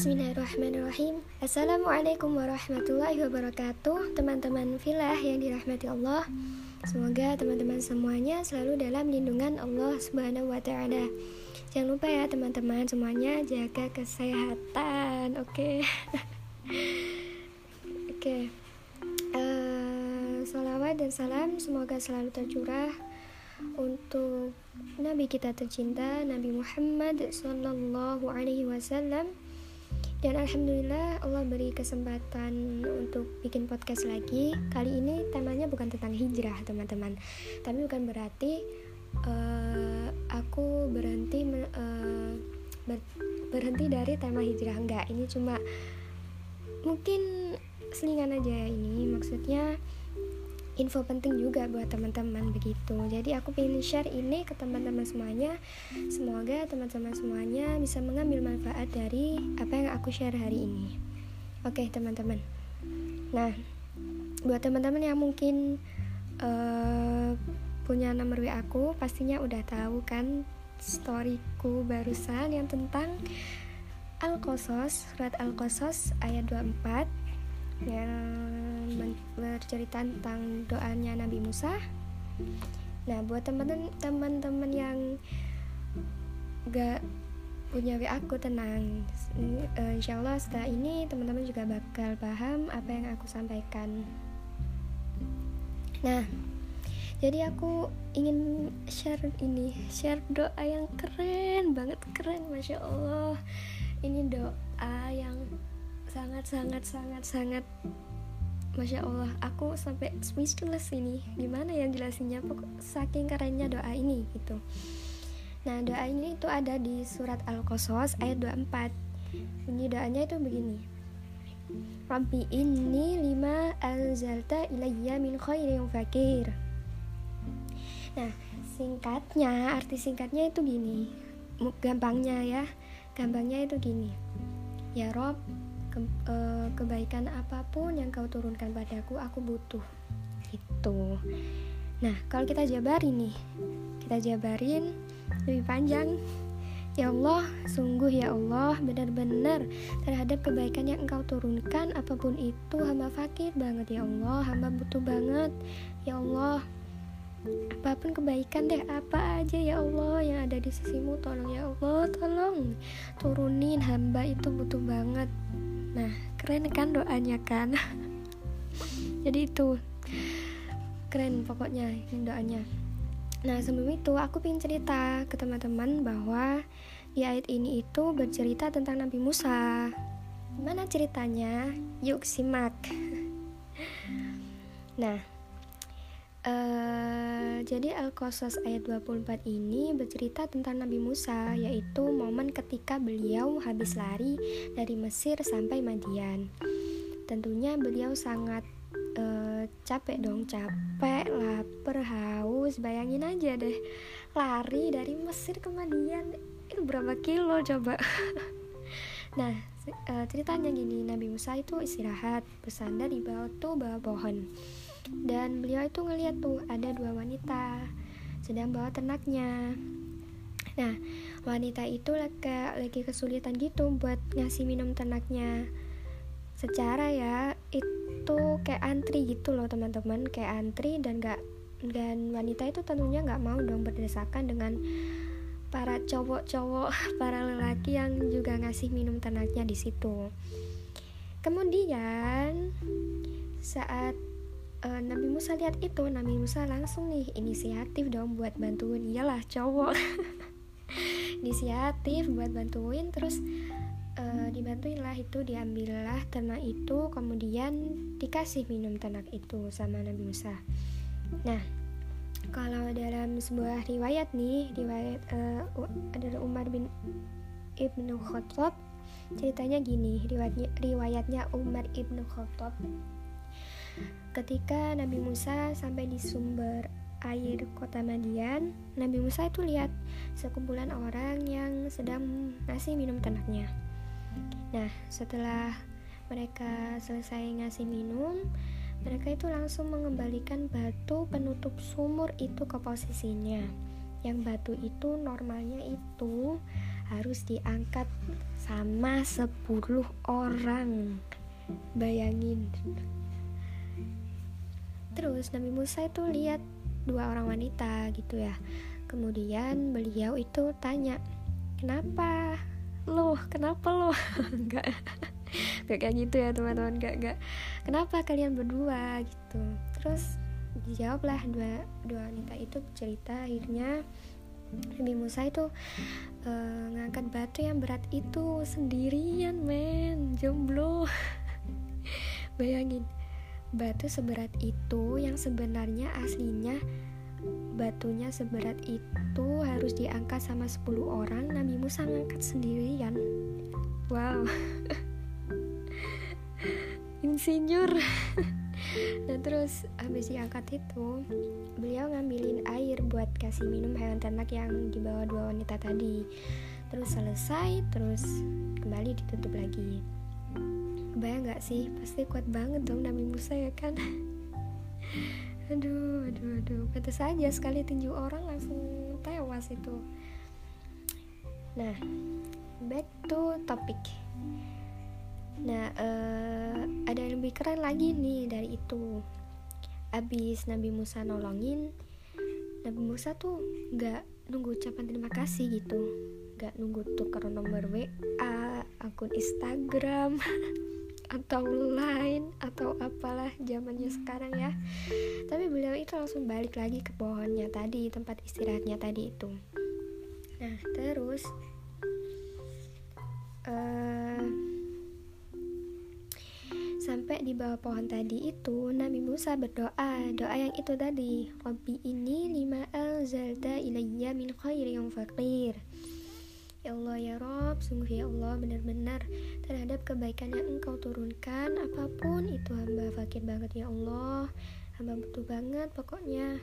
Bismillahirrahmanirrahim Assalamualaikum warahmatullahi wabarakatuh Teman-teman filah yang dirahmati Allah Semoga teman-teman semuanya selalu dalam lindungan Allah subhanahu wa ta'ala Jangan lupa ya teman-teman semuanya jaga kesehatan Oke okay? Oke okay. uh, eh, Salawat dan salam semoga selalu tercurah untuk Nabi kita tercinta Nabi Muhammad Sallallahu Alaihi Wasallam dan alhamdulillah Allah beri kesempatan untuk bikin podcast lagi. Kali ini temanya bukan tentang hijrah teman-teman. Tapi bukan berarti uh, aku berhenti uh, ber, berhenti dari tema hijrah. Enggak ini cuma mungkin selingan aja ini. Maksudnya info penting juga buat teman-teman begitu. Jadi aku pengen share ini ke teman-teman semuanya. Semoga teman-teman semuanya bisa mengambil manfaat dari apa yang aku share hari ini. Oke teman-teman. Nah buat teman-teman yang mungkin uh, punya nomor WA aku pastinya udah tahu kan storyku barusan yang tentang Al-Qasas surat Al-Qasas ayat 24 yang bercerita tentang doanya Nabi Musa. Nah, buat teman-teman yang gak punya WA aku tenang. Uh, insya Allah setelah ini teman-teman juga bakal paham apa yang aku sampaikan. Nah, jadi aku ingin share ini, share doa yang keren banget keren, masya Allah. Ini doa yang sangat sangat sangat sangat Masya Allah, aku sampai speechless ini. Gimana ya jelasinnya? Pokok saking kerennya doa ini gitu. Nah, doa ini itu ada di surat Al-Qasas ayat 24. Bunyi doanya itu begini. Rabbi inni lima anzalta ilayya min khairin fakir. Nah, singkatnya, arti singkatnya itu gini. Gampangnya ya. Gampangnya itu gini. Ya Rob, ke, uh, kebaikan apa pun yang kau turunkan padaku aku butuh. Itu nah kalau kita jabarin nih kita jabarin lebih panjang. Ya Allah, sungguh ya Allah, benar-benar terhadap kebaikan yang Engkau turunkan apa pun itu hamba fakir banget ya Allah, hamba butuh banget ya Allah. Apa pun kebaikan deh, apa aja ya Allah yang ada di sisimu, tolong ya Allah, tolong turunin. Hamba itu butuh banget Nah, keren kan doanya kan? Jadi itu keren pokoknya ini doanya. Nah, sebelum itu aku ingin cerita ke teman-teman bahwa di ayat ini itu bercerita tentang Nabi Musa. Gimana ceritanya? Yuk simak. Nah, Uh, jadi Al-Qasas ayat 24 ini bercerita tentang Nabi Musa yaitu momen ketika beliau habis lari dari Mesir sampai Madian. Tentunya beliau sangat uh, capek dong, capek, lapar, haus. Bayangin aja deh, lari dari Mesir ke Madian itu berapa kilo coba? nah, uh, ceritanya gini, Nabi Musa itu istirahat, bersandar di batu bawah pohon dan beliau itu ngeliat tuh ada dua wanita sedang bawa ternaknya. Nah wanita itu lagi, lagi kesulitan gitu buat ngasih minum ternaknya. Secara ya itu kayak antri gitu loh teman-teman. Kayak antri dan gak dan wanita itu tentunya nggak mau dong berdesakan dengan para cowok-cowok para lelaki yang juga ngasih minum ternaknya di situ. Kemudian saat uh, Nabi Musa lihat itu Nabi Musa langsung nih inisiatif dong buat bantuin. Iyalah cowok. Inisiatif buat bantuin terus uh, dibantuin lah itu diambillah ternak itu kemudian dikasih minum ternak itu sama Nabi Musa. Nah kalau dalam sebuah riwayat nih riwayat uh, adalah Umar bin Ibnu Khattab ceritanya gini riwayatnya riwayatnya Umar ibnu Khattab Ketika Nabi Musa sampai di sumber air kota Madian, Nabi Musa itu lihat sekumpulan orang yang sedang ngasih minum ternaknya. Nah, setelah mereka selesai ngasih minum, mereka itu langsung mengembalikan batu penutup sumur itu ke posisinya. Yang batu itu normalnya itu harus diangkat sama 10 orang bayangin terus. Nabi Musa itu lihat dua orang wanita gitu ya. Kemudian beliau itu tanya kenapa lo kenapa lo enggak. Gak kayak gitu ya teman-teman. Gak gak kenapa kalian berdua? Gitu. Terus dijawablah dua dua wanita itu cerita. Akhirnya Nabi Musa itu uh, ngangkat batu yang berat itu sendirian men. Jomblo. Bayangin batu seberat itu yang sebenarnya aslinya batunya seberat itu harus diangkat sama 10 orang. Nabi Musa ngangkat sendirian. Wow. Insinyur. Nah terus habis diangkat itu beliau ngambilin air buat kasih minum hewan ternak yang dibawa dua wanita tadi. Terus selesai terus kembali ditutup lagi Bayang gak sih? Pasti kuat banget dong Nabi Musa ya kan? aduh, aduh, aduh. Kata saja sekali tinju orang langsung tewas itu. Nah, back to topic. Nah, uh, ada yang lebih keren lagi nih dari itu. Abis Nabi Musa nolongin, Nabi Musa tuh gak nunggu ucapan terima kasih gitu Gak nunggu tukar nomor WA, akun Instagram atau lain atau apalah zamannya sekarang ya. Tapi beliau itu langsung balik lagi ke pohonnya tadi tempat istirahatnya tadi itu. Nah terus uh, sampai di bawah pohon tadi itu Nabi Musa berdoa. Doa yang itu tadi Rabbi ini lima al zalda ilayya min yang fakir Ya Allah ya Rob, sungguh ya Allah benar-benar terhadap kebaikan yang engkau turunkan Apa pun itu hamba fakir banget ya Allah. Hamba butuh banget pokoknya.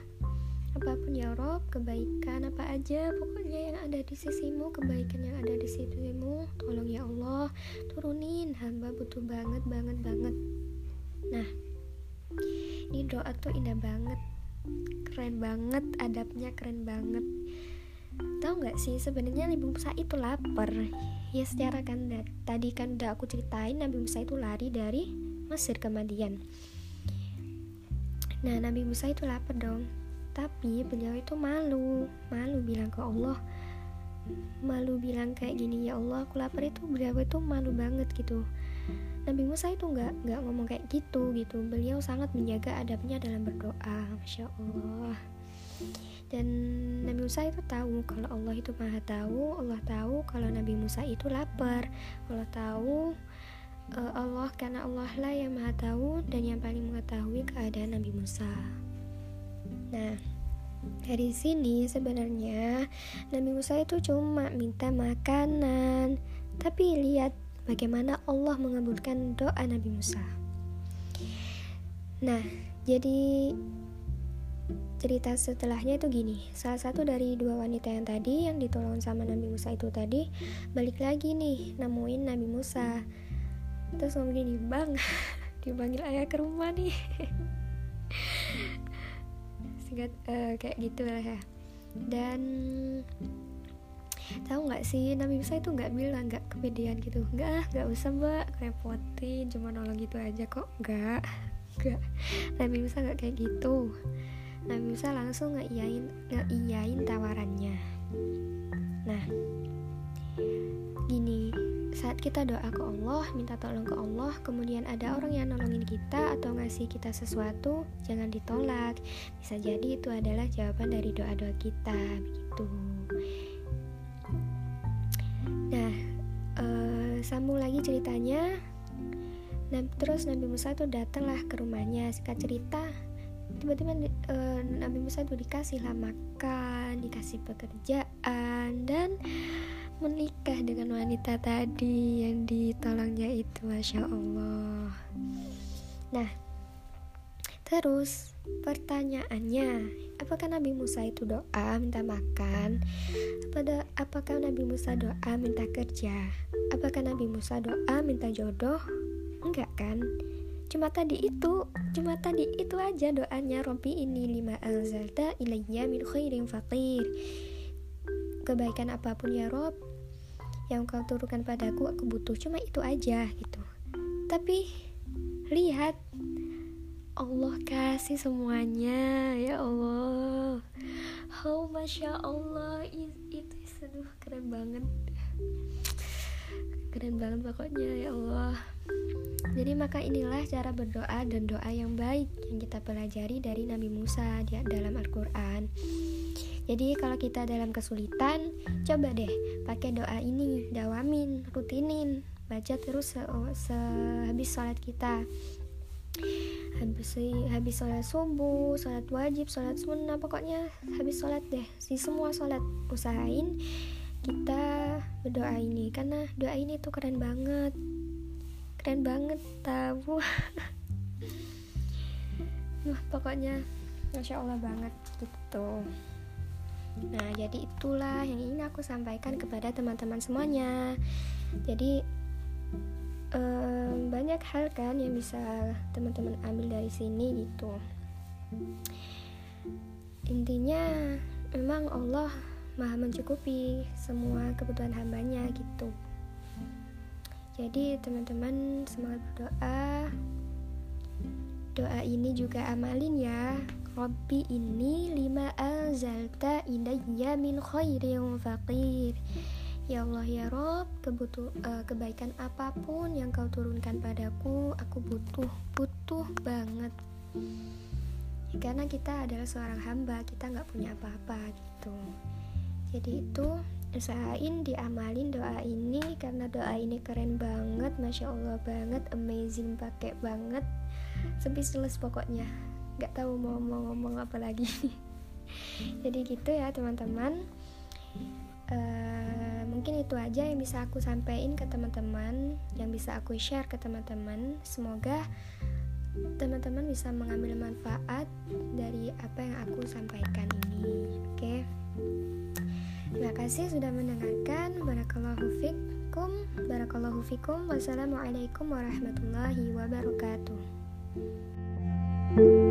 Apa pun ya Rob, kebaikan apa aja Pokoknya yang ada di sisimu, kebaikan yang ada di sisimu Tolong ya Allah, turunin. Hamba butuh banget, banget, banget. Nah, ini doa tuh indah banget. Keren banget, adabnya keren banget tahu nggak sih sebenarnya Nabi Musa itu lapar. Ya secara kan tadi kan udah aku ceritain Nabi Musa itu lari dari Mesir ke Madian. Nah Nabi Musa itu lapar dong. Tapi beliau itu malu malu bilang ke Allah. Malu bilang kayak gini ya Allah aku lapar itu beliau itu malu banget gitu. Nabi Musa itu nggak nggak ngomong kayak gitu gitu. Beliau sangat menjaga adabnya dalam berdoa masya Allah dan Nabi Musa itu tahu kalau Allah itu maha tahu Allah tahu kalau Nabi Musa itu lapar. Allah tahu uh, Allah karena Allah lah yang maha tahu dan yang paling mengetahui keadaan Nabi Musa. Nah dari sini sebenarnya Nabi Musa itu cuma minta makanan. Tapi lihat bagaimana Allah mengabulkan doa Nabi Musa. Nah jadi cerita setelahnya itu gini. Salah satu dari dua wanita yang tadi yang ditolong sama Nabi Musa itu tadi balik lagi nih nemuin Nabi Musa. Terus ngomong gini bang dipanggil ayah ke rumah nih. Singkat uh, kayak gitu lah ya. Dan tahu nggak sih Nabi Musa itu nggak bilang nggak kepedean gitu. Nggak nggak usah mbak repotin cuma nolong gitu aja kok. Nggak nggak. Nabi Musa nggak kayak gitu Nabi Musa langsung ngeiyain ngeiyain tawarannya. Nah, gini, saat kita doa ke Allah, minta tolong ke Allah, kemudian ada orang yang nolongin kita atau ngasih kita sesuatu, jangan ditolak. Bisa jadi itu adalah jawaban dari doa-doa kita, begitu. Nah, uh, sambung lagi ceritanya. Nah, terus Nabi Musa itu datanglah ke rumahnya. Singkat cerita, tiba-tiba uh, Nabi Musa itu dikasih lah makan dikasih pekerjaan dan menikah dengan wanita tadi yang ditolongnya itu masya Allah. Nah terus pertanyaannya apakah Nabi Musa itu doa minta makan? Apakah, apakah Nabi Musa doa minta kerja? Apakah Nabi Musa doa minta jodoh? Enggak kan cuma tadi itu cuma tadi itu aja doanya Robi ini lima anzalta ilayya min khairin fakir kebaikan apa pun ya Rob yang kau turunkan padaku aku butuh. Cuma itu aja gitu. Tapi lihat Allah kasih semuanya ya Allah. Oh masya Allah itu seduh keren banget. Keren banget pokoknya ya Allah jadi maka inilah cara berdoa dan doa yang baik yang kita pelajari dari Nabi Musa di dalam Al-Quran jadi kalau kita dalam kesulitan, coba deh pakai doa ini, dawamin, rutinin, baca terus se, se habis sholat kita. Habis sholat subuh, sholat wajib, sholat sunnah, pokoknya habis sholat deh. Di semua sholat usahain kita berdoa ini karena doa ini tuh keren banget, keren banget tahu. Nah, pokoknya masya Allah banget gitu. Nah, jadi itulah yang ingin aku sampaikan kepada teman-teman semuanya. Jadi um, banyak hal kan yang bisa teman-teman ambil dari sini gitu. Intinya memang Allah maha mencukupi semua kebutuhan hambanya gitu. Jadi teman-teman semangat berdoa. Doa ini juga amalin ya Rabbi ini lima alzalta ilayya min khairin faqir Ya Allah ya Rob, kebutuh uh, kebaikan apa pun yang kau turunkan padaku, aku butuh, butuh banget. Karena kita adalah seorang hamba, kita nggak punya apa-apa gitu. Jadi itu usahain diamalin doa ini karena doa ini keren banget, masya Allah banget, amazing pakai banget, sebis pokoknya. Nggak tahu mau mau ngomong apa lagi. Jadi gitu ya teman-teman. Uh, mungkin itu aja yang bisa aku sampaikan ke teman-teman yang bisa aku share ke teman-teman. Semoga teman-teman bisa mengambil manfaat dari apa yang aku sampaikan ini. Oke? okay? Terima kasih sudah mendengarkan. Barakallahu fikum. Barakallahu fikum. Wassalamualaikum warahmatullahi wabarakatuh. thank you